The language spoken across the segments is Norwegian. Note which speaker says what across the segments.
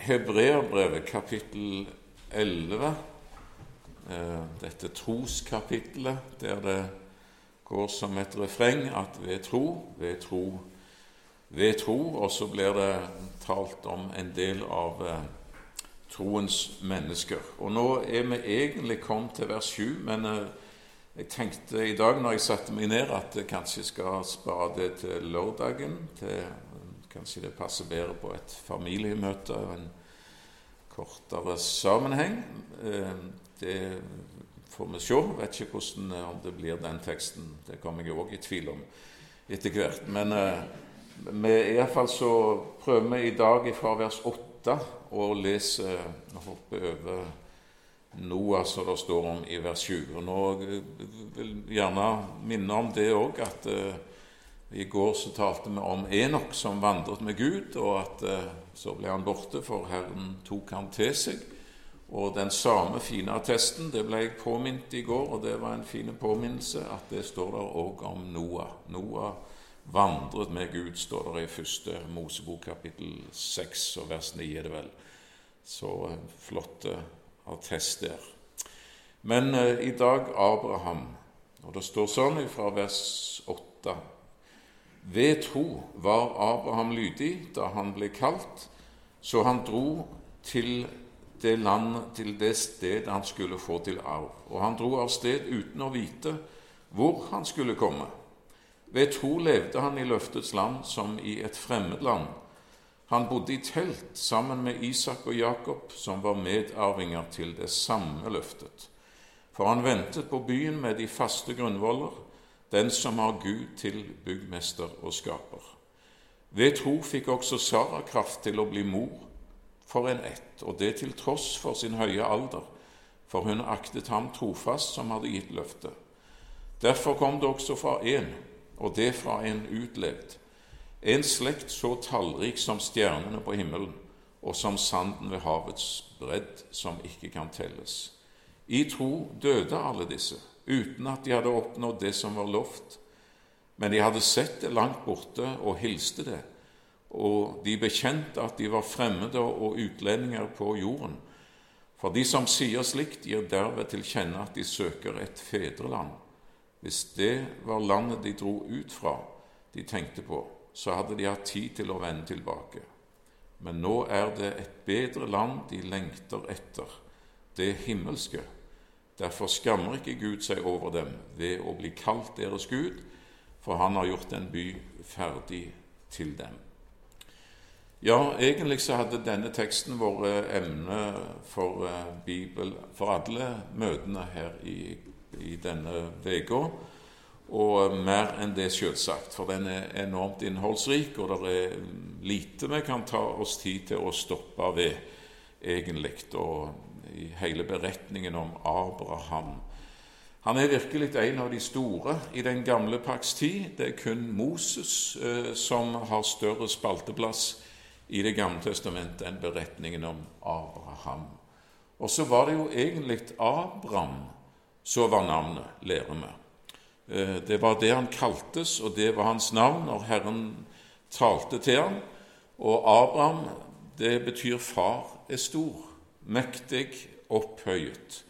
Speaker 1: Hebreerbrevet, kapittel 11, eh, dette troskapittelet, der det går som et refreng at ved tro, ved tro, ved tro, og så blir det talt om en del av eh, troens mennesker. Og nå er vi egentlig kommet til vers 7, men eh, jeg tenkte i dag når jeg satte meg ned, at jeg kanskje skal spare det til lørdagen. Til, kanskje det passer bedre på et familiemøte og en kortere sammenheng. Eh, det får vi se. Vet ikke hvordan, eh, om det blir den teksten. Det kommer jeg òg i tvil om etter hvert. Men vi, iallfall så prøver vi i dag fra vers 8 å lese og hoppe over Noah, som det står om i vers 20. Og nå vil jeg gjerne minne om det òg, at uh, i går så talte vi om Enok som vandret med Gud, og at eh, så ble han borte, for Herren tok han til seg. Og den samme fine attesten, det ble jeg påminnet i går, og det var en fin påminnelse, at det står der òg om Noah. Noah vandret med Gud, står det i første Mosebok kapittel 6 og vers 9, er det vel. Så uh, flotte attest der. Men eh, i dag Abraham, og det står sånn fra vers 8 Ved tro var Abraham lydig da han ble kalt, så han dro til det land, til det sted han skulle få til arv. Og han dro av sted uten å vite hvor han skulle komme. Ved tro levde han i løftets land som i et fremmed land han bodde i telt sammen med Isak og Jakob, som var medarvinger til det samme løftet. For han ventet på byen med de faste grunnvoller, den som har Gud til byggmester og skaper. Ved tro fikk også Sara kraft til å bli mor for en ett, og det til tross for sin høye alder, for hun aktet ham trofast som hadde gitt løftet. Derfor kom det også fra en, og det fra en utlevd en slekt så tallrik som stjernene på himmelen, og som sanden ved havets bredd, som ikke kan telles. I tro døde alle disse, uten at de hadde oppnådd det som var lovt. Men de hadde sett det langt borte og hilste det, og de bekjente at de var fremmede og utlendinger på jorden. For de som sier slikt, gir derved til kjenne at de søker et fedreland, hvis det var landet de dro ut fra, de tenkte på så hadde de hatt tid til å vende tilbake. Men nå er det et bedre land de lengter etter, det himmelske. Derfor skammer ikke Gud seg over dem ved å bli kalt deres Gud, for han har gjort en by ferdig til dem. Ja, egentlig så hadde denne teksten vært emne for, uh, Bibel, for alle møtene her i, i denne uka og mer enn det, selvsagt, for den er enormt innholdsrik, og det er lite vi kan ta oss tid til å stoppe ved, egentlig, og i hele beretningen om Abraham. Han er virkelig en av de store i den gamle pakts tid. Det er kun Moses eh, som har større spalteplass i Det gamle testamentet enn beretningen om Abraham. Og så var det jo egentlig Abraham som var navnet, lærer vi. Eh, det var det han kaltes, og det var hans navn når Herren talte til ham. Og Abraham, det betyr far er stor, mektig, opphøyet.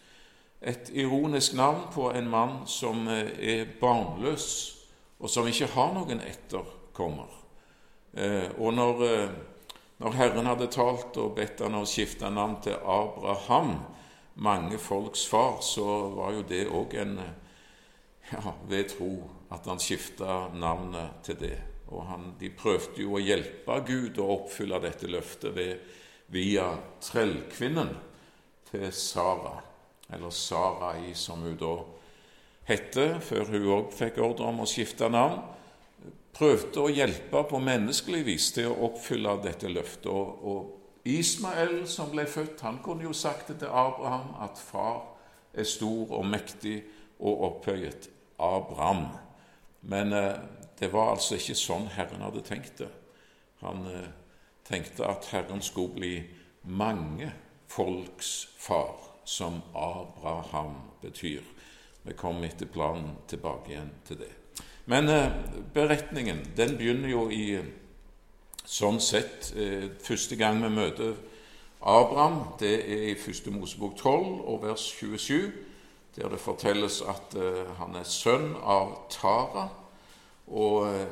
Speaker 1: Et ironisk navn på en mann som eh, er barnløs, og som ikke har noen etterkommer. Eh, og når, når Herren hadde talt og bedt han å skifte navn til Abraham, mange folks far, så var jo det òg en ja, ved tro at han skifta navnet til det. Og han, De prøvde jo å hjelpe Gud å oppfylle dette løftet ved, via trellkvinnen til Sara, eller Sarai, som hun da hette, før hun òg fikk ordre om å skifte navn. Prøvde å hjelpe på menneskelig vis til å oppfylle dette løftet. Og, Ismael, som ble født, han kunne jo sagt det til Abraham at far er stor og mektig og opphøyet. Abraham. Men eh, det var altså ikke sånn Herren hadde tenkt det. Han eh, tenkte at Herren skulle bli mange folks far, som Abraham betyr. Vi kommer etter planen tilbake igjen til det. Men eh, beretningen den begynner jo i Sånn sett, første gang vi møter Abraham, det er i 1. Mosebok 12 og vers 27, der det fortelles at eh, han er sønn av Tara, og uh,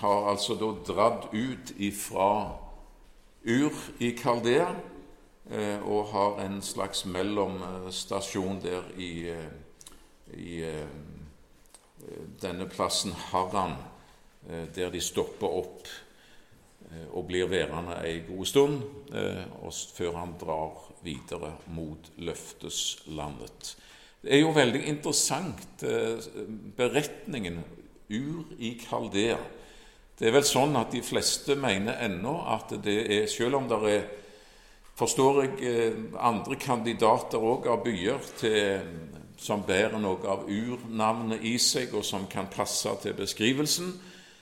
Speaker 1: har altså da dratt ut ifra Ur i Kaldea uh, og har en slags mellomstasjon der i, i denne plassen Harran, der de stopper opp Eh, og blir værende ei god stund eh, før han drar videre mot løfteslandet. Det er jo veldig interessant, eh, beretningen Ur i Kaldea. Det er vel sånn at de fleste mener ennå at det er Selv om det er forstår jeg, andre kandidater òg av byer til, som bærer noe av urnavnet i seg, og som kan passe til beskrivelsen,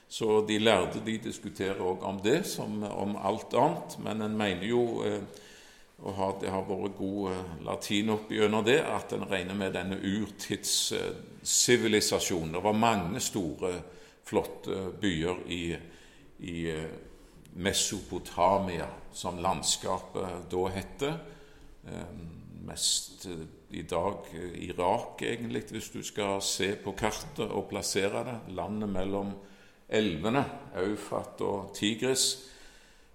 Speaker 1: så de lærde de diskuterer òg om det som om alt annet, men en mener jo eh, og det har vært god eh, latin oppigjennom det, at en regner med denne urtidssivilisasjonen. Det var mange store, flotte byer i, i eh, Mesopotamia, som landskapet da heter. Mest i dag Irak, egentlig, hvis du skal se på kartet og plassere det. Landet mellom elvene, Eufrat og Tigris, eh,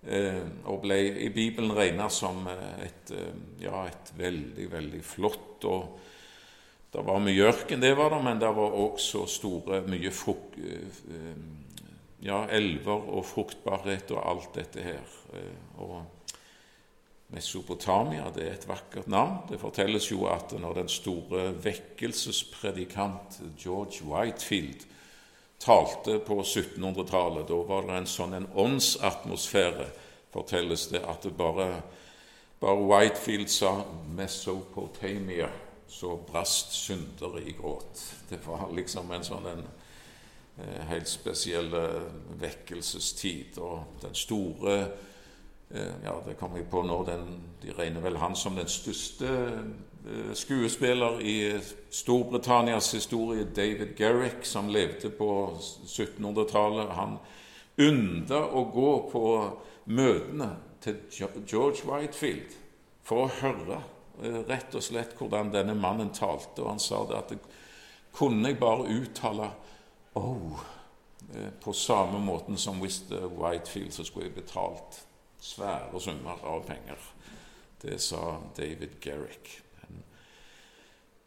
Speaker 1: og ble i Bibelen regnet som eh, et, eh, ja, et veldig, veldig flott og Det var mye ørken, det var det, men det var også store, mye frukt, ja, elver og fruktbarhet og alt dette her. Og Mesopotamia det er et vakkert navn. Det fortelles jo at når den store vekkelsespredikant George Whitefield talte på 1700-tallet. Da var det en sånn en åndsatmosfære, fortelles det, at det bare, bare Whitefield sa 'Mesopotamia', så brast syndere i gråt. Det var liksom en sånn en eh, helt spesiell eh, vekkelsestid. Og den store eh, Ja, det kommer jeg på nå. Den, de regner vel han som den største skuespiller i Storbritannias historie, David Garrick, som levde på 1700-tallet. Han ynda å gå på møtene til George Whitefield for å høre eh, rett og slett hvordan denne mannen talte. Og han sa det at kunne jeg bare uttale 'oh' eh, på samme måten som hvis Whitefield, så skulle jeg betalt svære summer av penger. Det sa David Garrick.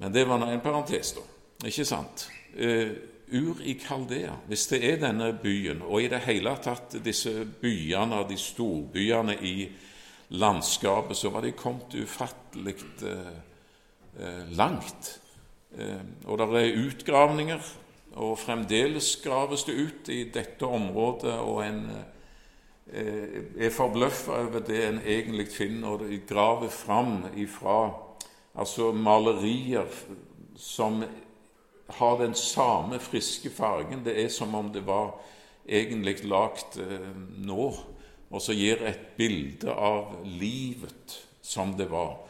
Speaker 1: Men det var en parentes, da. Ikke sant? Uh, Ur i Kaldea, hvis det er denne byen, og i det hele tatt disse byene, de storbyene i landskapet, så var de kommet ufattelig uh, uh, langt. og det er utgravninger, og fremdeles graves det ut i dette området, og en er forbløffa over det en egentlig finner, og de graver fram ifra altså malerier som har den samme friske fargen. Det er som om det var egentlig lagd eh, nå, og så gir et bilde av livet som det var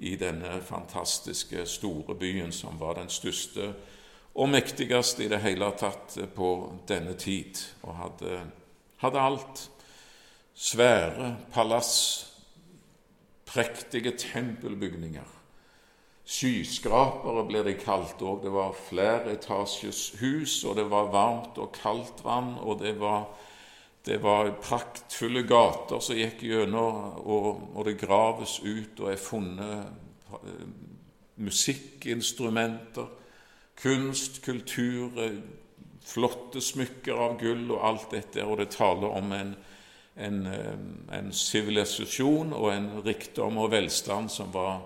Speaker 1: i denne fantastiske, store byen, som var den største og mektigste i det hele tatt på denne tid, og hadde, hadde alt. Svære palass, prektige tempelbygninger Skyskrapere blir de kalt òg. Det var fleretasjes hus, og det var varmt og kaldt vann, og det var, det var praktfulle gater som gikk gjennom, og, og, det graves ut og er funnet eh, musikkinstrumenter, kunst, kultur, eh, flotte smykker av gull og alt dette, og det taler om en en, eh, en sivilisasjon og en rikdom og velstand som var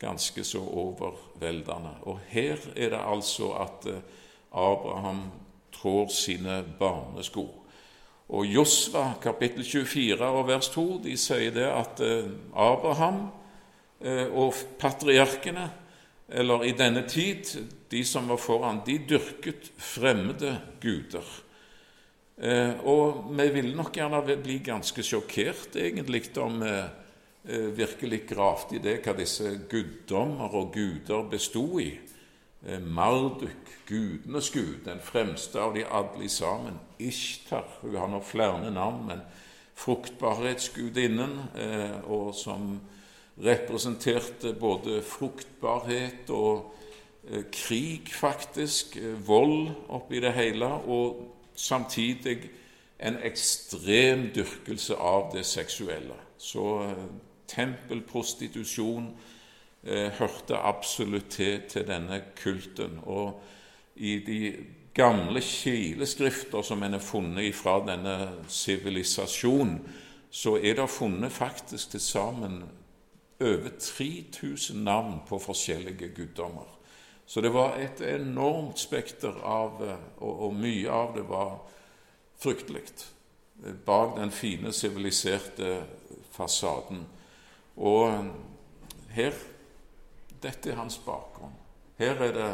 Speaker 1: ganske så overveldende. Og her er det altså at eh, Abraham trår sine barnesko. Og Josva kapittel 24 og vers 2 de sier det at eh, Abraham eh, og patriarkene, eller i denne tid, de som var foran, de dyrket fremmede guder. Og vi ville nok gjerne bli ganske sjokkert, egentlig, om virkelig gravd i det hva disse guddommer og guder bestod i. Eh, Marduk, gudenes gud, den fremste av de alle sammen. Ishtar, hun har nå flere navn, men fruktbarhetsgudinnen, eh, og som representerte både fruktbarhet og eh, krig, faktisk, eh, vold oppi det hele, og samtidig en ekstrem dyrkelse av det seksuelle. Så tempelprostitusjon eh, hørte absolutt til til denne kulten. Og i de gamle kileskrifter som en har funnet fra denne sivilisasjonen, så er det funnet faktisk til sammen over 3000 navn på forskjellige guddommer. Så det var et enormt spekter av og, og mye av det var fryktelig bak den fine, siviliserte fasaden. Og her Dette er hans bakgrunn. Her er det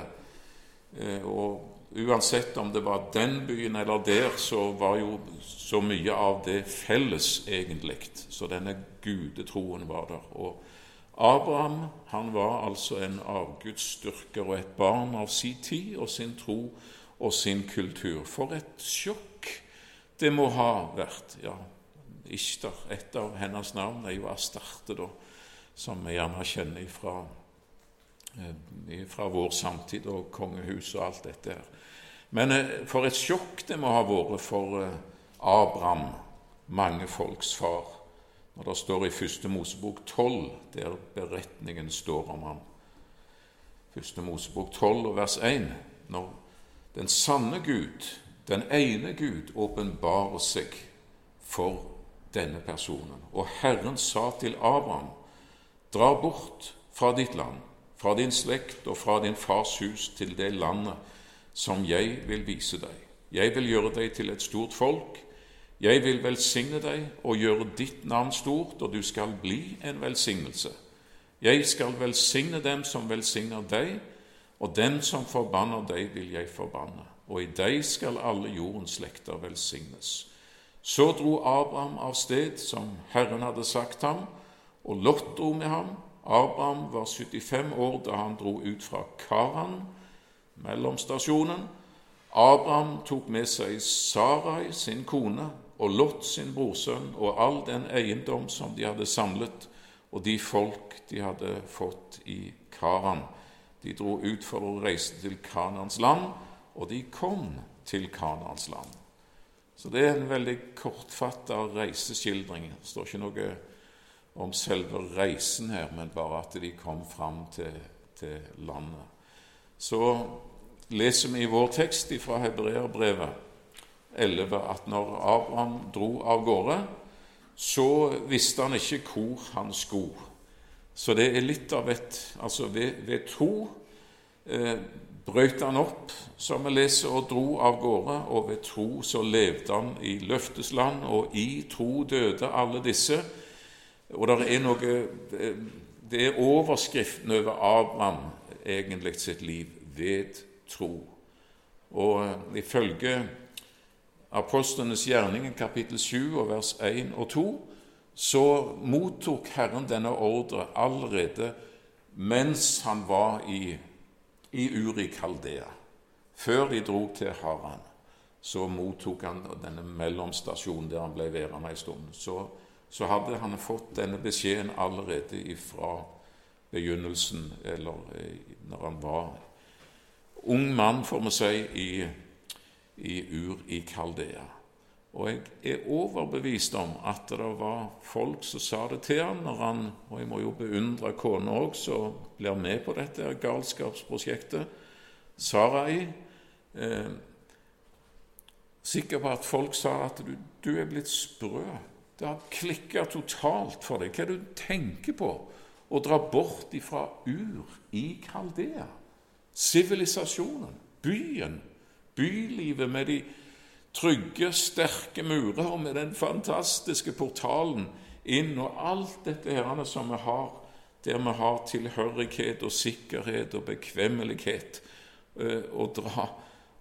Speaker 1: eh, Og uansett om det var den byen eller der, så var jo så mye av det felles, egentlig. Så denne gudetroen var der. Og Abraham han var altså en avgudsdyrker og et barn av sin tid og sin tro og sin kultur. For et sjokk det må ha vært. Ja, Ishtar, et av hennes navn, er jo Astarte, da, som vi gjerne kjenner fra, eh, fra vår samtid og kongehus og alt dette her. Men eh, for et sjokk det må ha vært for eh, Abraham, mange folks far når det står i Første Mosebok 12, der beretningen står om ham. Første Mosebok 12 vers 1. Når den sanne Gud, den ene Gud, åpenbarer seg for denne personen. Og Herren sa til Abraham, dra bort fra ditt land, fra din slekt og fra din fars hus til det landet som jeg vil vise deg. Jeg vil gjøre deg til et stort folk jeg vil velsigne deg og gjøre ditt navn stort, og du skal bli en velsignelse. Jeg skal velsigne dem som velsigner deg, og dem som forbanner deg, vil jeg forbanne. Og i deg skal alle jordens slekter velsignes. Så dro Abraham av sted, som Herren hadde sagt ham, og Lot dro med ham. Abraham var 75 år da han dro ut fra Karan, mellomstasjonen. Abraham tok med seg Sarai, sin kone, og Lot sin brorsønn og all den eiendom som de hadde samlet, og de folk de hadde fått i Karan. De dro ut for å reise til Kanans land, og de kom til Kanans land. Så det er en veldig kortfatta reiseskildring. Det står ikke noe om selve reisen her, men bare at de kom fram til, til landet. Så leser vi i vår tekst fra Hebreerbrevet 11 at når Abraham dro av gårde, så visste han ikke hvor han skulle. Så det er litt av et Altså ved, ved tro eh, brøt han opp, som vi leser, og dro av gårde, og ved tro så levde han i løftesland, og i tro døde alle disse. Og det er noe eh, Det er overskriften over Abraham egentlig sitt liv ved tro. Og eh, ifølge apostlenes gjerninger, kapittel 7, og vers 1 og 2, så mottok Herren denne ordre allerede mens han var i, i Uri Kaldea. Før de dro til Haran, så mottok han denne mellomstasjonen der han ble værende en stund. Så, så hadde han fått denne beskjeden allerede fra begynnelsen, eller eh, når han var ung mann, får vi si, i i Ur i Kaldea. Og jeg er overbevist om at det var folk som sa det til han når han Og jeg må jo beundre kona òg, som blir med på dette galskapsprosjektet. Sarai. Eh, sikker på at folk sa at du, du er blitt sprø. Det har klikka totalt for deg. Hva er det du tenker på? Å dra bort ifra Ur i Kaldea. Sivilisasjonen, byen, bylivet med de trygge, sterke murer med den fantastiske portalen inn, og alt dette her som vi har, der vi har tilhørighet og sikkerhet og bekvemmelighet, eh, å dra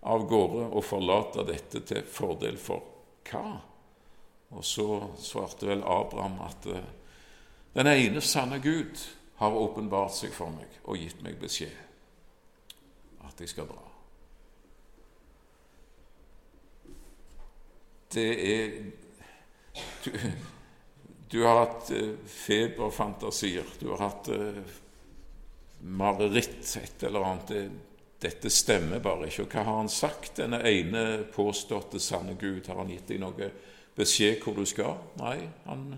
Speaker 1: av gårde og forlate dette til fordel for hva? Og så svarte vel Abraham at eh, den ene sanne Gud har åpenbart seg for meg og gitt meg beskjed at jeg skal dra. Det er du, du har hatt eh, feberfantasier, du har hatt eh, mareritt, et eller annet. Det, dette stemmer bare ikke. Og hva har han sagt, denne ene påståtte sanne Gud? Har han gitt deg noe beskjed hvor du skal? Nei, han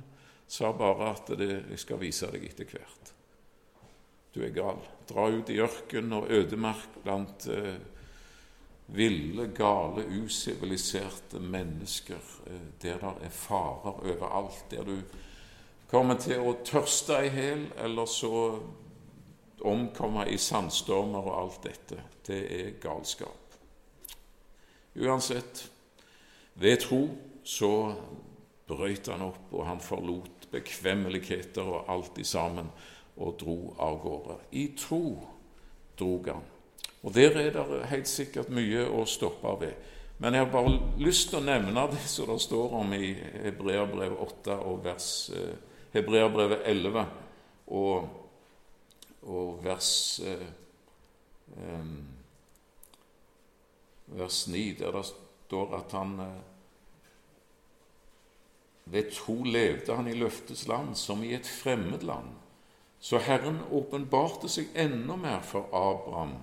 Speaker 1: sa bare at det, jeg skal vise deg etter hvert. Du er gal. Dra ut i ørken og ødemark blant eh, ville, gale, usiviliserte mennesker, eh, der det er farer overalt, der du kommer til å tørste i hjel, eller så omkomme i sandstormer og alt dette. Det er galskap. Uansett, ved tro så brøyt han opp, og han forlot bekvemmeligheter og alt i sammen og dro av gårde. I tro drog han. Og Der er det helt sikkert mye å stoppe ved. Men jeg har bare lyst til å nevne det som det står om i Hebreabrevet 8 og vers, eh, Hebreabrevet 11 og og vers, eh, vers 9, der det står at han eh, ved tro levde han i løftets land som i et fremmed land. Så Herren åpenbarte seg enda mer for Abraham,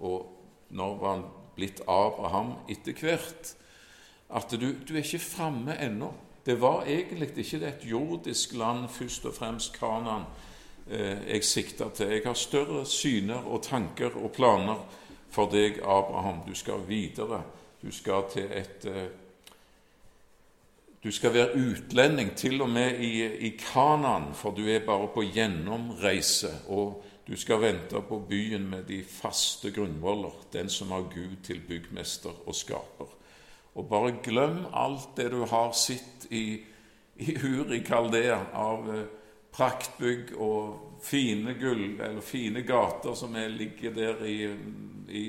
Speaker 1: og når var han blitt Abraham etter hvert, at du, du er ikke framme ennå. Det var egentlig ikke et jordisk land, først og fremst Kanan, Eh, jeg sikta til. Jeg har større syner og tanker og planer for deg, Abraham. Du skal videre. Du skal til et eh, Du skal være utlending, til og med i, i Kanan, for du er bare på gjennomreise. Og du skal vente på byen med de faste grunnvoller, den som har Gud til byggmester og skaper. Og bare glem alt det du har sett i, i Uri Kaldea av eh, praktbygg og fine gull, eller fine gater som er, ligger der i, i,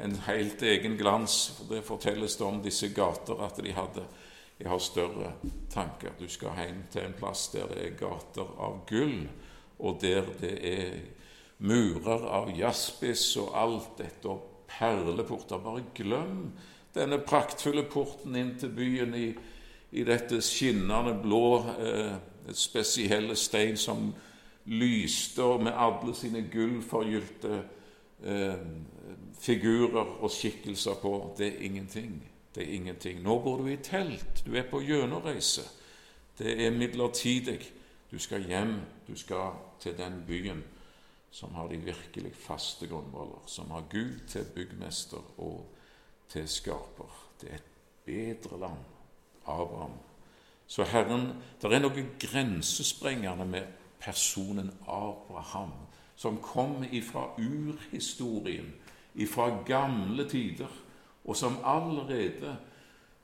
Speaker 1: en helt egen glans. For Det fortelles det om disse gater at de hadde Jeg har større tanker. Du skal hjem til en plass der det er gater av gull, og der det er murer av jaspis og alt dette, og perleporter. Bare glem denne praktfulle porten inn til byen i, i dette skinnende blå eh, spesielle stein som lyste med alle sine gullforgylte eh, figurer og skikkelser på. Det er ingenting. Det er ingenting. Nå bor du i telt. Du er på gjennomreise. Det er midlertidig. Du skal hjem. Du skal til den byen som har de virkelig faste grunnvoller, som har Gud til byggmester og til skaper. Det er et bedre land. Abraham så Herren, det er noe grensesprengende med personen Abraham, som kom ifra urhistorien, ifra gamle tider, og som allerede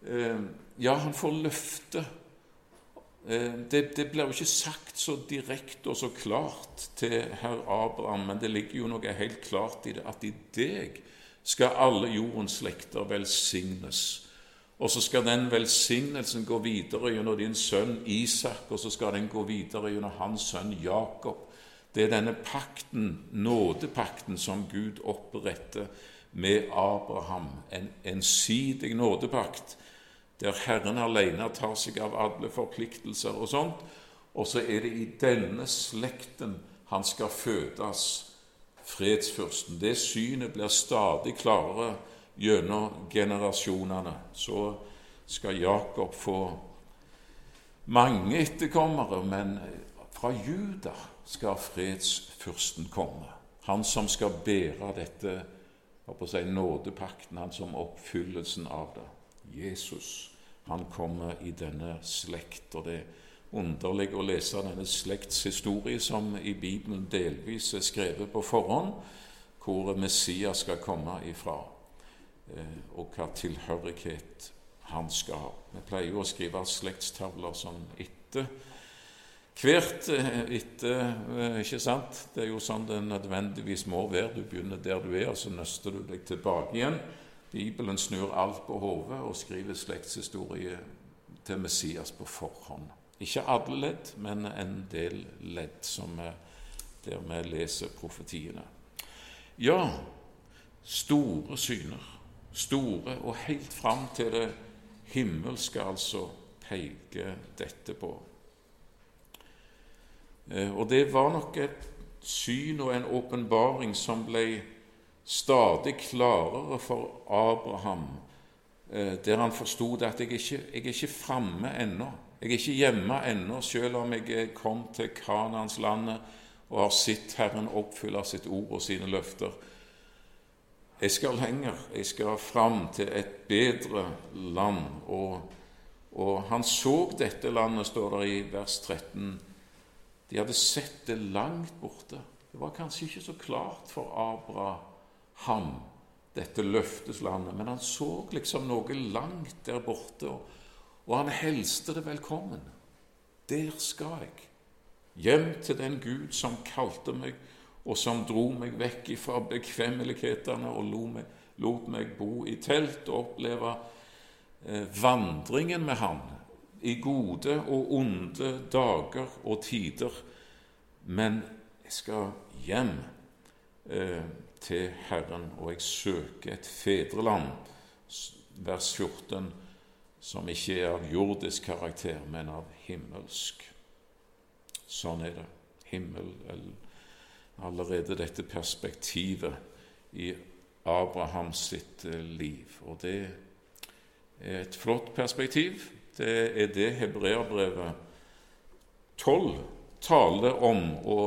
Speaker 1: eh, Ja, han får løfte. Eh, det, det blir jo ikke sagt så direkte og så klart til herr Abraham, men det ligger jo noe helt klart i det, at i deg skal alle jordens slekter velsignes. Og så skal den velsignelsen gå videre gjennom din sønn Isak, og så skal den gå videre gjennom hans sønn Jakob. Det er denne pakten, nådepakten, som Gud oppretter med Abraham. En ensidig nådepakt der Herren alene tar seg av alle forpliktelser og sånt. Og så er det i denne slekten han skal fødes, fredsfyrsten. Det synet blir stadig klarere gjennom generasjonene, så skal Jakob få mange etterkommere, men fra Juda skal fredsfyrsten komme. Han som skal bære dette si, nådepakten, han som oppfyllelsen av det. Jesus, han kommer i denne slekt. og det er underlig å lese denne slekts historie, som i Bibelen delvis er skrevet på forhånd, hvor Messias skal komme ifra. Eh, og hva tilhørighet han skal ha. Vi pleier jo å skrive slektstavler sånn etter hvert eh, etter, eh, ikke sant? Det er jo sånn det nødvendigvis må være. Du begynner der du er, og så nøster du deg tilbake igjen. Bibelen snur alt på hodet og skriver slektshistorie til Messias på forhånd. Ikke alle ledd, men en del ledd som er der vi leser profetiene. Ja, store syner store og helt fram til det himmelske, altså peker dette på. Eh, og det var nok et syn og en åpenbaring som ble stadig klarere for Abraham, eh, der han forsto at jeg ikke, jeg er ikke framme ennå. Jeg er ikke hjemme ennå, selv om jeg kom til Kananslandet og har sett Herren oppfylle sitt ord og sine løfter. Jeg skal lenger. Jeg skal fram til et bedre land. Og, og han så dette landet, står det i vers 13. De hadde sett det langt borte. Det var kanskje ikke så klart for Abraham, dette løfteslandet, men han så liksom noe langt der borte, og han helste det velkommen. Der skal jeg. Hjem til den Gud som kalte meg og som dro meg vekk fra bekvemmelighetene og lot meg, lot meg bo i telt og oppleve eh, vandringen med Han i gode og onde dager og tider. Men jeg skal hjem eh, til Herren, og jeg søker et fedreland, vers 14, som ikke er av jordisk karakter, men av himmelsk. Sånn er det. Himmel allerede dette perspektivet i Abrahams sitt eh, liv. Og det er et flott perspektiv. Det er det hebreerbrevet 12 taler om å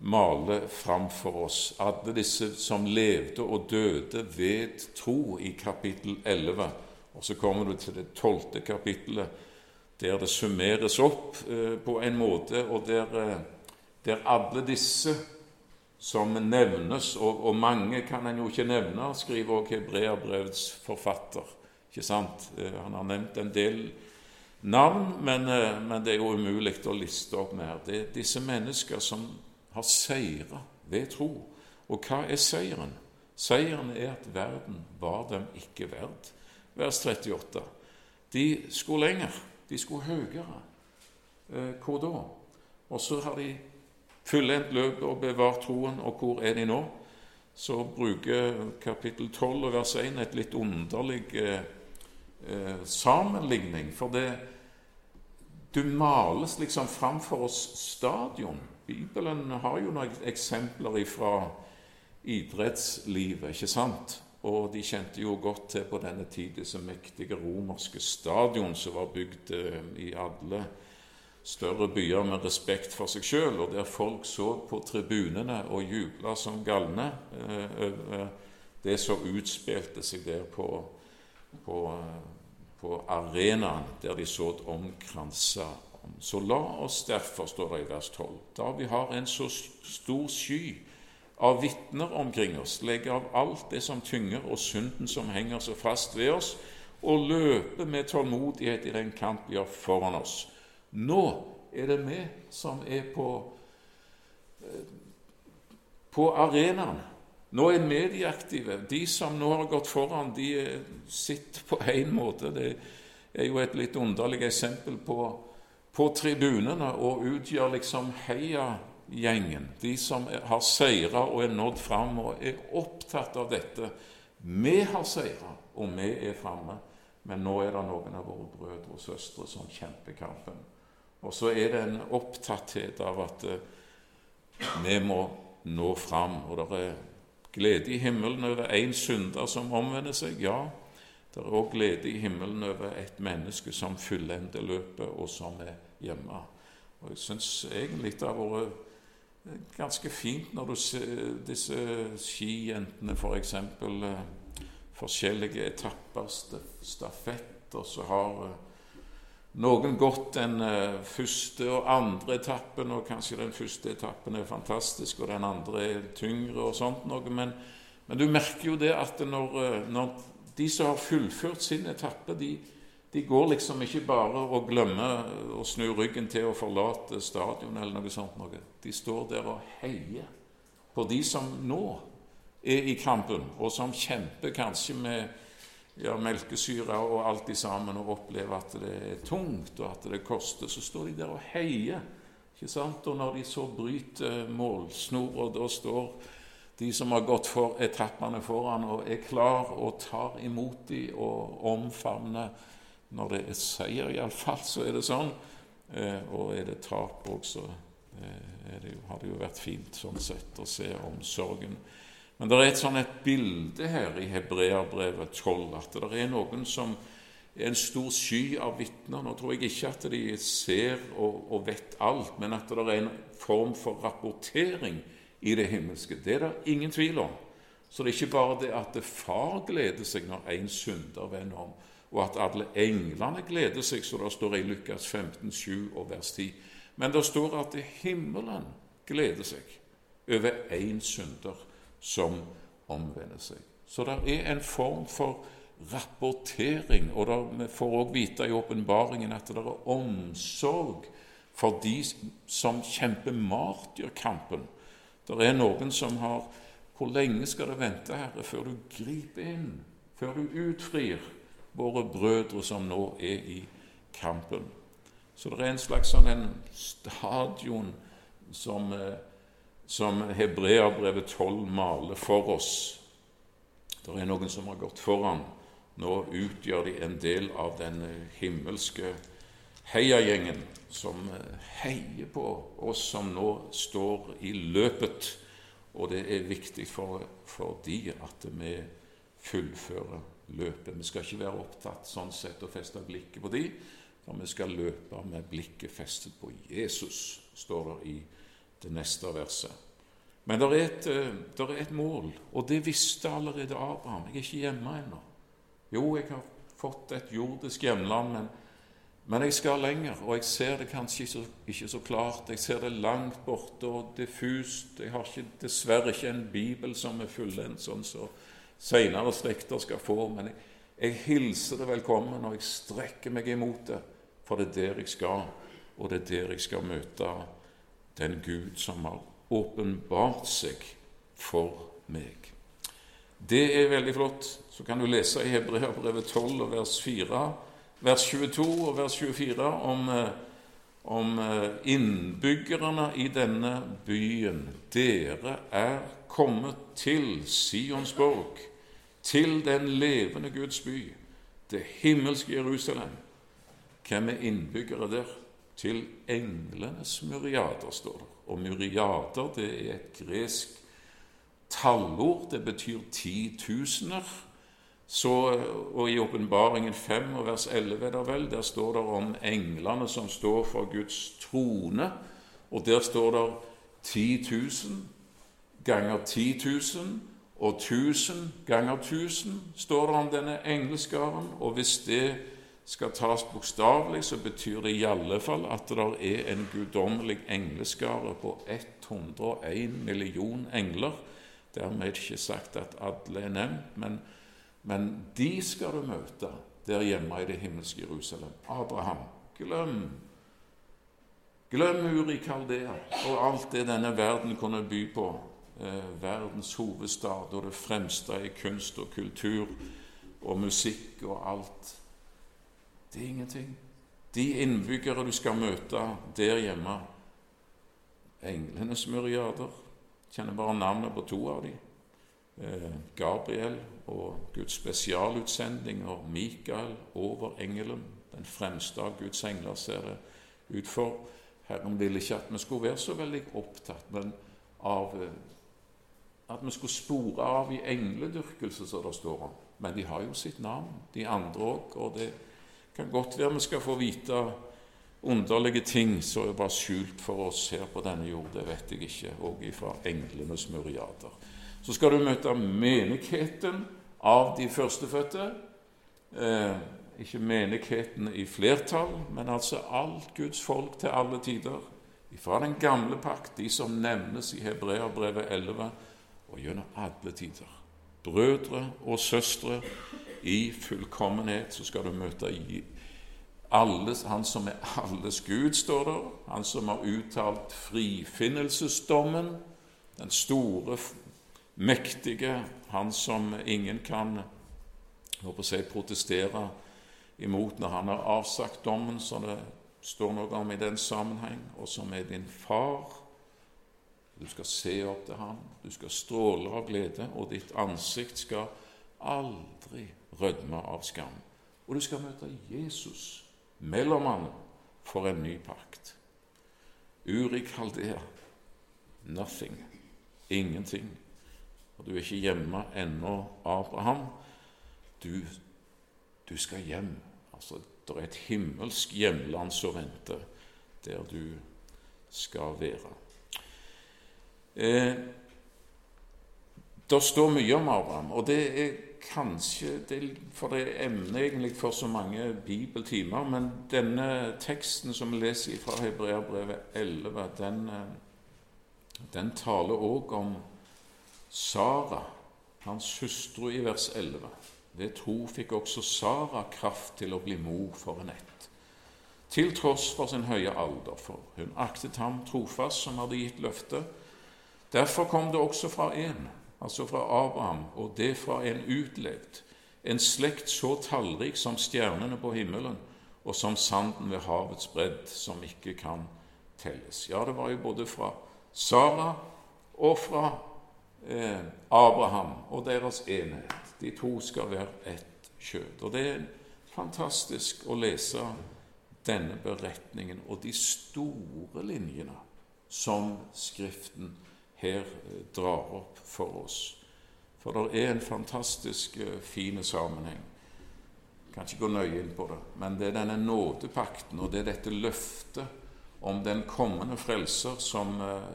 Speaker 1: male framfor oss. Alle disse som levde og døde ved tro, i kapittel 11. Og så kommer du til det tolvte kapittelet, der det summeres opp eh, på en måte, og der, eh, der alle disse som nevnes, og, og, mange kan en jo ikke nevne, skriver også Hebreabrevets forfatter. Ikke sant? Eh, han har nevnt en del navn, men, eh, men det er jo umulig å liste opp mer. Det er disse mennesker som har seira ved tro. Og hva er seieren? Seieren er at verden var dem ikke verd. Vers 38. De skulle lenger. De skulle høyere. Eh, hvor da? Og så har de fullendt løpet og bevart troen. Og hvor er de nå? Så bruker kapittel 12 og vers 1 et litt underlig eh, eh, sammenligning. For det du males liksom framfor oss stadion. Bibelen har jo noen eksempler fra idrettslivet, ikke sant? Og de kjente jo godt til på denne tid disse mektige romerske stadion som var bygd eh, i alle større byer med respekt for seg sjøl, og der folk så på tribunene og jubla som galne eh, over det som utspilte seg der på, på, på arenaen der de så omkransa Så la oss derfor, står det i vers 12, da vi har en så stor sky av vitner omkring oss, legge av alt det som tynger, og synden som henger så fast ved oss, og løpe med tålmodighet i den kamp vi har foran oss nå er det vi som er på, eh, på arenaen. Nå er vi de aktive. De som nå har gått foran, de sitter på én måte. Det er jo et litt underlig eksempel på, på tribunene og utgjør liksom heiagjengen. De som har seira og er nådd fram og er opptatt av dette. Vi har seira, og vi er framme. Men nå er det noen av våre brødre og søstre som kjemper kampen. Og så er det en opptatthet av at eh, vi må nå fram. Og det er glede i himmelen over én synder som omvender seg. Ja, det er òg glede i himmelen over et menneske som fullender løpet, og som er hjemme. Og Jeg syns egentlig det har vært eh, ganske fint når du ser disse skijentene, f.eks. For eh, forskjellige etapper, stafetter, så har noen gått den uh, første og andre etappen, og kanskje den første etappen er fantastisk, og den andre er tyngre og sånt noe, men, men du merker jo det at når, når, de som har fullført sin etappe, de, de, går liksom ikke bare og glemmer å snu ryggen til å forlate stadion eller noe sånt noe. De står der og heier på de som nå er i kampen, og som kjemper kanskje med ja, melkesyre og alt de sammen og opplever at det er tungt og at det koster, så står de der og heier. ikke sant? Og når de så bryter målsnora, da står de som har gått for etappene foran og er klar og tar imot dem og omfavner Når det er seier, iallfall, så er det sånn. Eh, og er det tap òg, så eh, det jo, har det jo vært fint sånn sett å se omsorgen. Men det er et sånn et bilde her i Hebreabrevet 12 at det er noen som er en stor sky av vitner. Nå tror jeg ikke at de ser og, og, vet alt, men at det er en form for rapportering i det himmelske. Det er det ingen tvil om. Så det er ikke bare det at det far gleder seg når en synder vender om, og at alle englene gleder seg, så det står i Lukas 15, 7 og vers 10. Men det står at himmelen gleder seg over én synder som omvender seg. Så det er en form for rapportering, og der, vi får også vite i åpenbaringen at det er omsorg for de som kjemper martyrkampen. Det er noen som har Hvor lenge skal du vente, Herre, før du griper inn, før du utfrir? Våre brødre som nå er i kampen. Så det er en slags sånn en stadion som, eh, som Hebreabrevet 12 maler for oss. Det er noen som har gått foran. Nå utgjør de en del av den himmelske heiagjengen som eh, heier på oss som nå står i løpet. Og det er viktig for, for de at vi fullfører løpet. Vi skal ikke være opptatt sånn sett å feste blikket på de, for vi skal løpe med blikket festet på Jesus, står det i det neste verset. Men det er, et, eh, er et mål, og det visste allerede Abraham. Jeg er ikke hjemme ennå. Jo, jeg har fått et jordisk hjemland, men, men jeg skal lenger, og jeg ser det kanskje ikke så, ikke så, klart. Jeg ser det langt borte og diffust. Jeg har ikke, dessverre ikke en bibel som er fullendt, sånn så seinere slekter skal få. Men jeg, jeg hilser det velkommen, og jeg strekker meg imot det. For det er der jeg skal, og det er der jeg skal møte den Gud som har åpenbart seg for meg. Det er veldig flott. Så kan du lese i Hebreabrevet 12 og vers 4, vers 22 og vers 24 om, eh, om eh, innbyggerne i denne byen. Dere er kommet til Sionsborg til den levende Guds by, det himmelske Jerusalem. Hvem er innbyggere der? Til englenes myriader, står det. Og myriader, det er et gresk tallord. Det betyr titusener. Så, og I Åpenbaringen 5 og vers 11 der, vel, der står det om englene som står for Guds trone. Og der står det 10 000 ganger 10 000 og tusen ganger tusen står det om denne engelskaren. Og hvis det skal tas bokstavelig, så betyr det i alle fall at det er en guddommelig engleskare på 101 million engler. Dermed ikke sagt at alle er nevnt, men, men de skal du møte der hjemme i det himmelske Jerusalem. Abraham, glem Glem Uri Kaldea og alt det denne verden kunne by på verdens hovedstad og det fremste i kunst og kultur og musikk og alt. Det er ingenting. De innbyggere du skal møte der hjemme Englenes myriader. Kjenner bare navnet på to av dem. Eh, Gabriel og Guds spesialutsending og Mikael over engelen. Den fremste av Guds engler ser det ut for. Herren ville ikke at vi skulle være så veldig opptatt men av eh, at vi skulle spore av i engledyrkelse, som det står om. Men de har jo sitt navn, de andre òg. Og det kan godt være vi skal få vite underlige ting som er bare skjult for oss her på denne jord. Det vet jeg ikke, òg ifra englenes myriader. Så skal du møte menigheten av de førstefødte. Eh, ikke menigheten i flertall, men altså alt Guds folk til alle tider. Fra den gamle pakt, de som nevnes i Hebreabrevet 11 og gjennom alle tider. Brødre og søstre i fullkommenhet så skal du møte i alles, Han som er alles Gud, står der. Han som har uttalt frifinnelsesdommen. Den store, mektige, han som ingen kan håper jeg, protestere imot når han har avsagt dommen, som det står noe om i den sammenheng, og som er din far du skal se opp til ham, du skal stråle av glede, og ditt ansikt skal aldri rødme av skam. Og du skal møte Jesus, mellommannen, for en ny pakt. Uri Kaldea nothing. Ingenting. Og du er ikke hjemme ennå, Abraham. Du, du skal hjem. Altså, det er et himmelsk hjemland som venter, der du skal være. Eh, det står mye om Abraham, og det er kanskje det, For det er emnet egentlig for så mange bibeltimer, men denne teksten som vi leser fra Hebreabrevet 11, den, eh, den taler òg om Sara, hans hustru, i vers 11. Ved tro fikk også Sara kraft til å bli mor for en ett, til tross for sin høye alder, for hun aktet ham trofast som hadde gitt løftet. Derfor kom det også fra en, altså fra Abraham, og det fra en utlevd, en slekt så tallrik som stjernene på himmelen, og som sanden ved havets bredd, som ikke kan telles. Ja, det var jo både fra Sara og fra eh, Abraham og deres enhet. De to skal være ett kjøtt. Og det er fantastisk å lese denne beretningen og de store linjene som Skriften her eh, drar opp for oss. For det er en fantastisk uh, fin sammenheng. Kan ikke gå nøye inn på det, men det er denne nådepakten, og det er dette løftet om den kommende frelser som uh,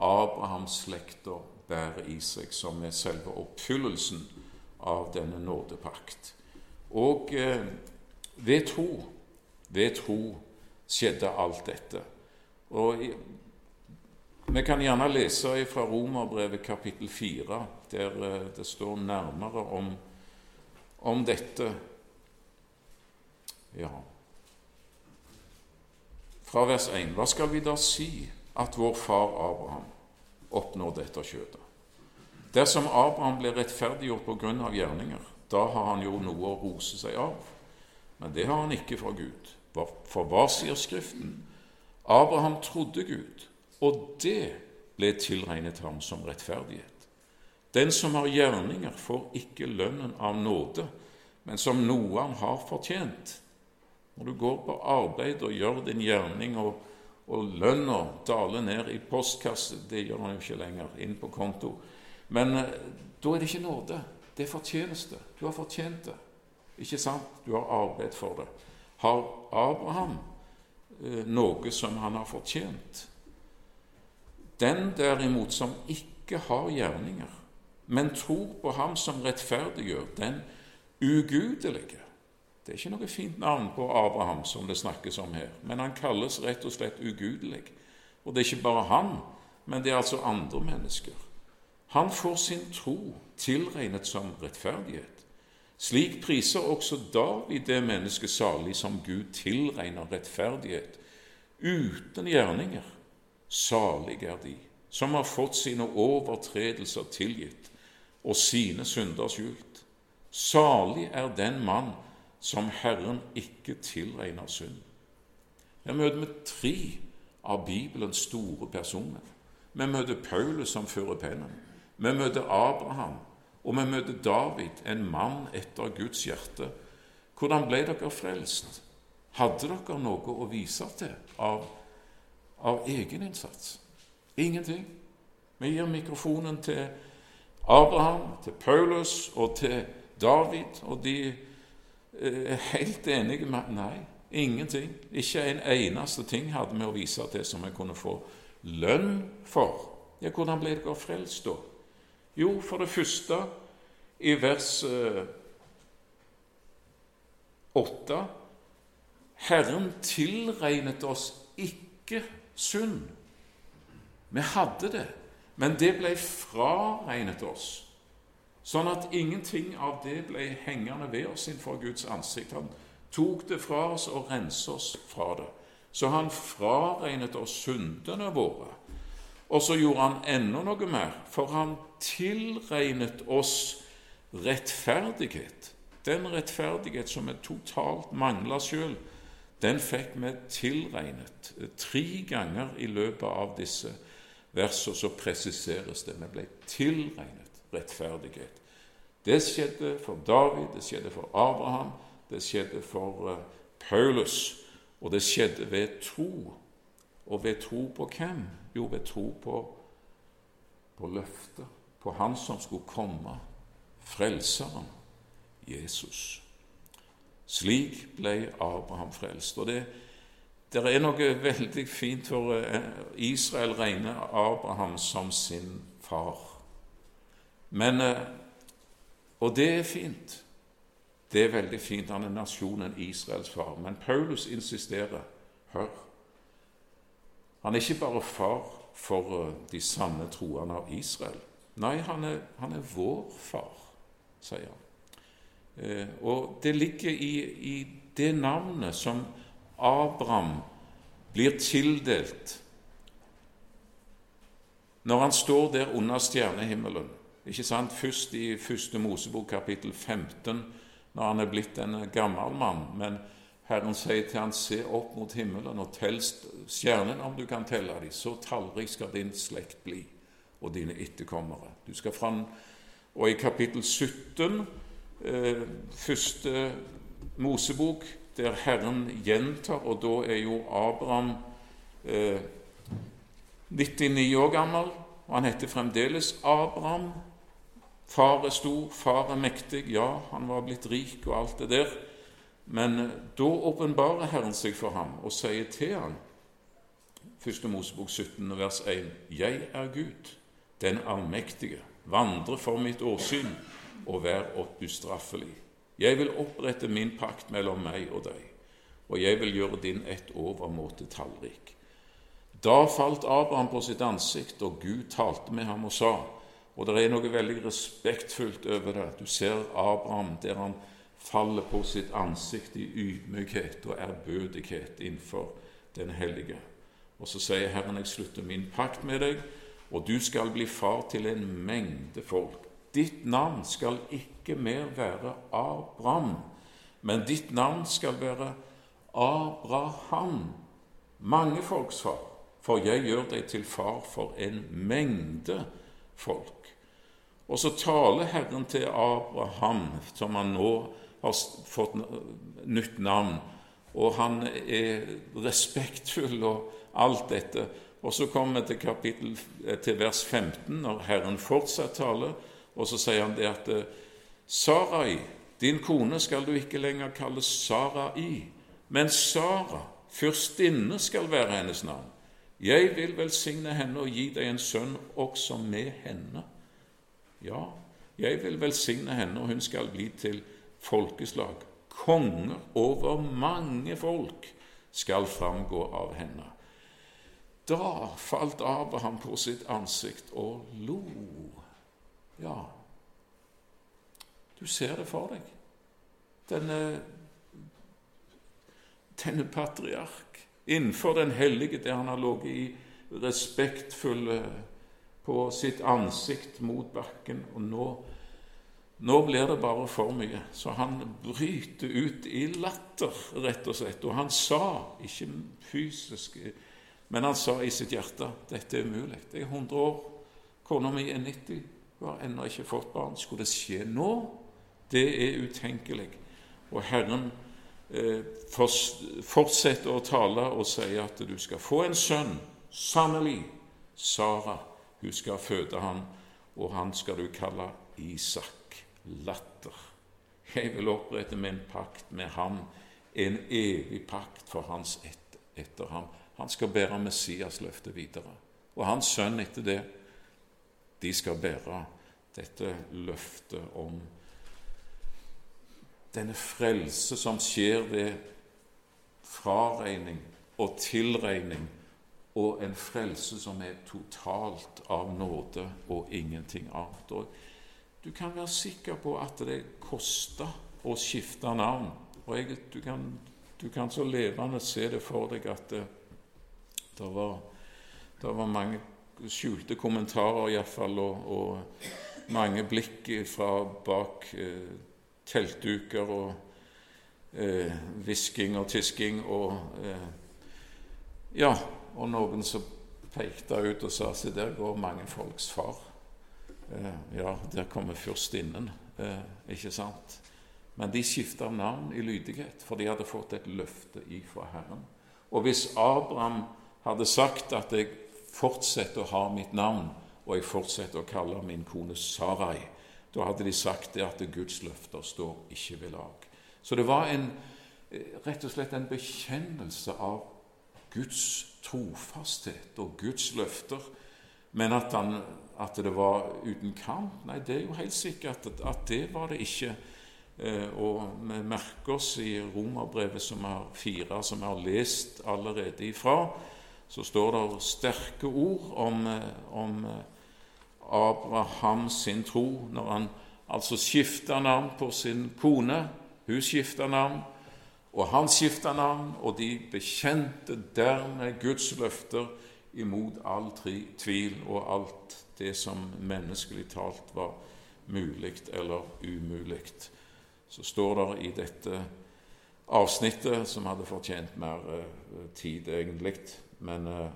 Speaker 1: Abrahams slekter bærer i seg, som er selve oppfyllelsen av denne nådepakt. Og eh, ved tro, ved tro skjedde alt dette. Og vi kan gjerne lese fra Romerbrevet kapittel 4, der eh, det står nærmere om, om dette. Ja Fra vers 1. Hva skal vi da si at vår far Abraham oppnår dette kjødet? Dersom Abraham blir rettferdiggjort på grunn av gjerninger, da har han jo noe å rose seg av. Men det har han ikke fra Gud. For hva sier Skriften? Abraham trodde Gud, og det ble tilregnet ham som rettferdighet. Den som har gjerninger, får ikke lønnen av nåde, men som noe han har fortjent. Når du går på arbeid og gjør din gjerning og og lønna daler ned i postkasse. Det gjør han jo ikke lenger, inn på konto. Men eh, da er det ikke nåde. Det er fortjeneste. Du har fortjent det. Ikke sant? Du har arbeid for det. Har Abraham eh, noe som han har fortjent? Den derimot som ikke har gjerninger, men tror på ham som rettferdiggjør, den ugudelige, det er ikke noe fint navn på Abraham som det snakkes om her, men han kalles rett og slett ugudelig. Og det er ikke bare han, men det er altså andre mennesker. Han får sin tro tilregnet som rettferdighet. Slik priser også David det mennesket salig som Gud tilregner rettferdighet, uten gjerninger. Salig er de som har fått sine overtredelser tilgitt og sine synder skjult. Salig er den mann som Herren ikke tilregner synd. Her møter vi tre av Bibelens store personer. Vi møter Paulus som fører pennen. Vi møter Abraham, og vi møter David, en mann etter Guds hjerte. Hvordan ble dere frelst? Hadde dere noe å vise til av, av egeninnsats? Ingenting. Vi gir mikrofonen til Abraham, til Paulus og til David, og de er helt enige med Nei, ingenting. Ikke en eneste ting hadde vi å vise til som vi kunne få lønn for. Ja, hvordan ble dere frelst da? Jo, for det første, i vers eh, 8 Herren tilregnet oss ikke synd. Vi hadde det, men det ble fraregnet oss. Sånn at ingenting av det ble hengende ved oss innenfor Guds ansikt. Han tok det fra oss og renset oss fra det. Så han fraregnet oss syndene våre. Og så gjorde han enda noe mer, for han tilregnet oss rettferdighet. Den rettferdighet som vi totalt mangla sjøl, den fikk vi tilregnet. Tre ganger i løpet av disse versene så presiseres det. Vi ble tilregnet rettferdighet. Det skjedde for David, det skjedde for Abraham, Det skjedde for uh, Paulus, og det skjedde ved tro. Og ved tro på hvem? Jo, ved tro på, på løftet, på Han som skulle komme, Frelseren, Jesus. Slik ble Abraham frelst. Og det, det er noe veldig fint, for eh, Israel regner Abraham som sin far. Men, eh, Og det er fint. Det er veldig fint. Han er nasjonen Israels far. Men Paulus insisterer. Hør. Han er ikke bare far for eh, de sanne troende av Israel. Nei, han er, han er vår far, sier han. Eh, og det ligger i, i det navnet som Abraham blir tildelt når han står der under stjernehimmelen. Ikke sant? Først i første Mosebok kapittel 15, når han er blitt en gammel mann. Men Herren sier til han, se opp mot himmelen og tell stjernene om du kan telle dem. Så tallrik skal din slekt bli, og dine etterkommere. Du skal fram, Og i kapittel 17 eh, første Mosebok, der Herren gjentar, og da er jo Abraham eh, 99 år gammel, og han heter fremdeles Abraham. Far er stor, far er mektig, ja, han var blitt rik og alt det der. Men eh, da åpenbarer Herren seg for ham og sier til ham, 1. Mosebok 17, vers 1.: Jeg er Gud, den allmektige, vandre for mitt åsyn og vær ustraffelig. Jeg vil opprette min pakt mellom meg og deg, og jeg vil gjøre din ett overmåte tallrik. Da falt Abraham på sitt ansikt, og Gud talte med ham og sa Og det er noe veldig respektfullt over det. Du ser Abraham der han faller på sitt ansikt i ydmykhet og ærbødighet innenfor Den hellige. Og så sier Herren, jeg slutter min pakt med deg, og du skal bli far til en mengde folk. Ditt navn skal ikke mer være Abraham, men ditt navn skal være Abraham, mange folks far, for jeg gjør deg til far for en mengde folk. Og så taler Herren til Abraham, som han nå har fått nytt navn, og han er respektfull og alt dette. Og så kommer vi til, kapittel, til vers 15, når Herren fortsatt taler. Og så sier han det at eh, Sarai, din kone, skal du ikke lenger kalle Sarai, men Sara, fyrstinne, skal være hennes navn. Jeg vil velsigne henne og gi deg en sønn også med henne. Ja, jeg vil velsigne henne, og hun skal bli til folkeslag. Konger over mange folk skal framgå av henne. Da falt Abraham på sitt ansikt og lo. Ja, du ser det for deg. Denne, denne patriark innenfor den hellige, der han har ligget i respektfulle på sitt ansikt mot bakken. Og nå, nå blir det bare for mye. Så han bryter ut i latter, rett og slett. Og han sa, ikke fysisk, men han sa i sitt hjerte dette er umulig. Det er 100 år. Kona mi er 90. Hun har ennå ikke fått barn. Skulle det skje nå? Det er utenkelig. Og Herren eh, fortsetter å tale og sier at du skal få en sønn. Sannelig, Sara, hun skal føde ham, og han skal du kalle Isak. Latter. Jeg vil opprette min pakt med ham, en evig pakt for hans ett etter ham. Han skal bære Messias-løftet videre. Og hans sønn etter det de skal bære dette løftet om denne frelse som skjer ved fraregning og tilregning, og en frelse som er totalt av nåde og ingenting annet. Og du kan være sikker på at det koster å skifte navn. Og jeg, du, kan, du, kan, så levende se det for deg at det, det, var, det var mange skjulte kommentarer iallfall, og, og mange blikk fra bak eh, teltduker og eh, og tisking og eh, Ja, og noen som pekte ut og sa at der går mange folks far. Eh, ja, der kommer fyrstinnen, eh, ikke sant? men de skifta navn i lydighet, for de hadde fått et løfte ifra Herren. Og hvis Abraham hadde sagt at jeg fortsetter å ha mitt navn, og jeg fortsetter å kalle min kone Sarai, da hadde de sagt det at Guds løfter står ikke ved lag. Så det var en, rett og slett en bekjennelse av Guds trofasthet og Guds løfter. Men at, han, at det var uten kamp, nei, det er jo helt sikkert at, at det var det ikke. Eh, og vi merker oss i Romerbrevet som er fire, som vi har lest allerede ifra, så står det sterke ord om, eh, om eh, Abraham sin tro når han altså skifta navn på sin kone. Hun skifta navn, og han skifta navn, og de bekjente dermed Guds løfter imot all tvil og alt det som menneskelig talt var mulig eller umulig. Så står det i dette avsnittet, som hadde fortjent mer uh, tid egentlig, men uh,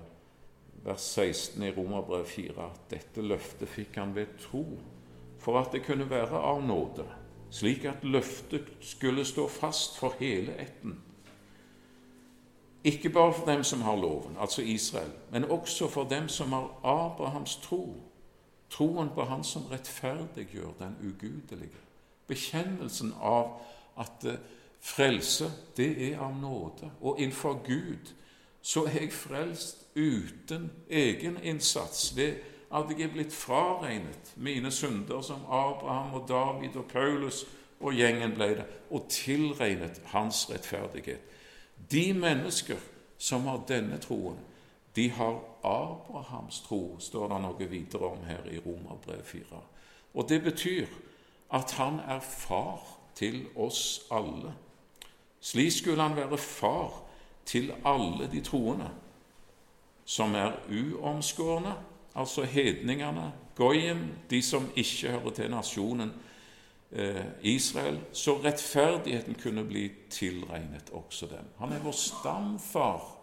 Speaker 1: vers 16 i Romerbrev 4 at dette løftet fikk han ved tro, for at det kunne være av nåde, slik at løftet skulle stå fast for hele ætten. Ikke bare for dem som har loven, altså Israel, men også for dem som har Abrahams tro, troen på Han som rettferdiggjør den ugudelige. Bekjennelsen av at eh, frelse, det er av nåde, og innenfor Gud så er jeg frelst uten egen innsats ved at jeg er blitt fraregnet mine synder som Abraham og David og Paulus og gjengen ble det, og tilregnet hans rettferdighet. De mennesker som har denne troen, de har Abrahams tro, står det noe videre om her i Romerbrev 4. Og det betyr at han er far til oss alle. Slik skulle han være far til alle de troende, som er uomskårne, altså hedningene, goyim, de som ikke hører til nasjonen eh, Israel, så rettferdigheten kunne bli tilregnet også dem. Han er vår stamfar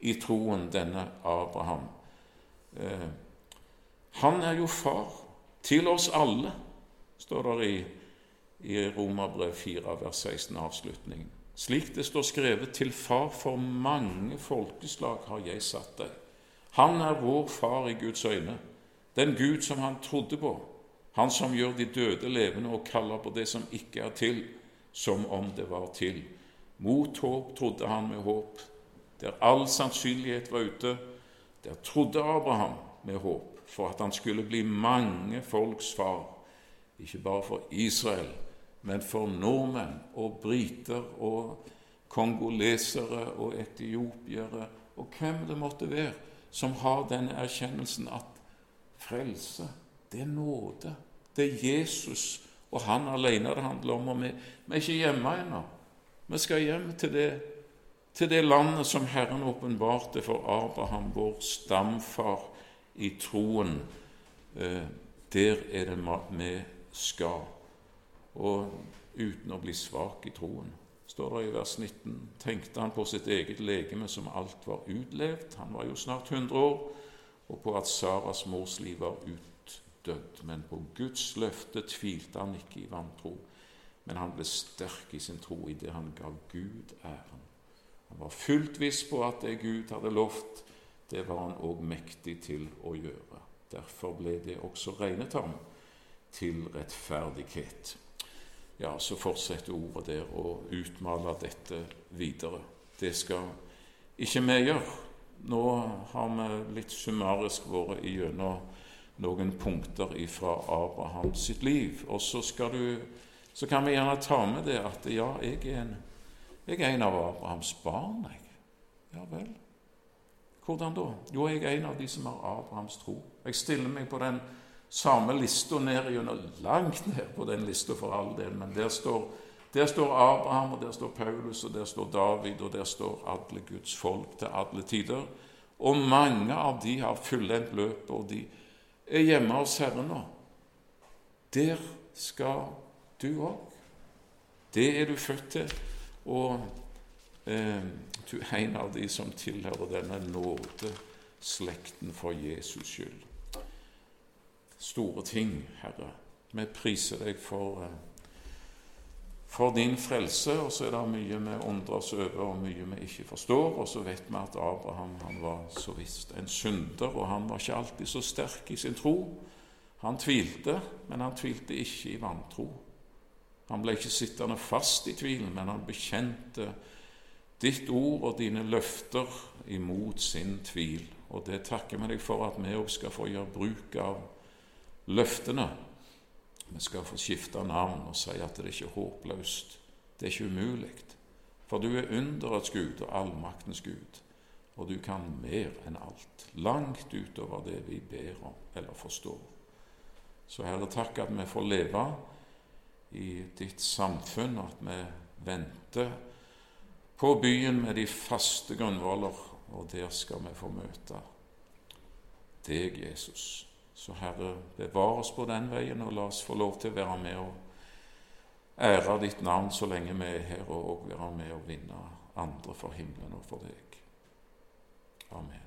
Speaker 1: i troen, denne Abraham. Eh, han er jo far til oss alle, står det i, i Romerbrev 4, vers 16, avslutningen. Slik det står skrevet, til far for mange folkeslag har jeg satt deg. Han er vår far i Guds øyne, den Gud som han trodde på, han som gjør de døde levende og kaller på det som ikke er til, som om det var til. Mot håp trodde han med håp. Der all sannsynlighet var ute, der trodde Abraham med håp, for at han skulle bli mange folks far, ikke bare for Israel, men for nordmenn og briter og kongolesere og etiopiere og hvem det måtte være, som har den erkjennelsen at frelse, det er nåde. Det er Jesus og han alene det handler om. Og vi, vi er ikke hjemme ennå. Vi skal hjem til det, til det landet som Herren åpenbarte for Abraham, vår stamfar, i troen. Eh, der er det vi skal og uten å bli svak i troen. Står det i vers 19. Tenkte han på sitt eget legeme som alt var utlevd, han var jo snart 100 år, og på at Saras mors liv var utdødd. Men på Guds løfte tvilte han ikke i vantro, men han ble sterk i sin tro idet han ga Gud æren. Han var fullt viss på at det Gud hadde lovt, det var han òg mektig til å gjøre. Derfor ble det også regnet ham til rettferdighet ja, så fortsetter ordet der å utmale dette videre. Det skal ikke vi gjøre. Nå har vi litt summarisk vært igjennom noen punkter fra Abraham sitt liv. Og så, du, så, kan vi gjerne ta med det at ja, jeg er en, jeg er en av Abrahams barn. Jeg. Ja vel. Hvordan da? Jo, jeg er en av de som har Abrahams tro. Jeg stiller meg på den samme lista ned gjennom langt ned på den lista for all del, men der står, der står Abraham, og der står Paulus, og der står David, og der står alle Guds folk til alle tider. Og mange av de har fullendt løpet, og de er hjemme hos Herren nå. Der skal du òg. Det er du født til. Og eh, du er en av de som tilhører denne nådeslekten for Jesus skyld store ting, Herre. Vi priser deg for, eh, for din frelse. Og så er det mye vi undres over, og mye vi ikke forstår. Og så vet vi at Abraham han var så visst en synder, og han var ikke alltid så sterk i sin tro. Han tvilte, men han tvilte ikke i vantro. Han ble ikke sittende fast i tvilen, men han bekjente ditt ord og dine løfter imot sin tvil. Og det takker vi deg for at vi òg skal få gjøre bruk av løftene vi skal få skifte navn og si at det er ikke håpløst. Det er ikke umulig. For du er underets Gud og allmaktens Gud, og du kan mer enn alt. Langt utover det vi ber om eller forstår. Så Herre, takk at vi får leve i ditt samfunn, at vi venter på byen med de faste grunnvoller, og der skal vi få møte deg, Jesus. Så Herre, bevar oss på den veien, og la oss få lov til å være med og ære ditt navn så lenge vi er her, og være med og vinne andre for himmelen og for deg. Amen.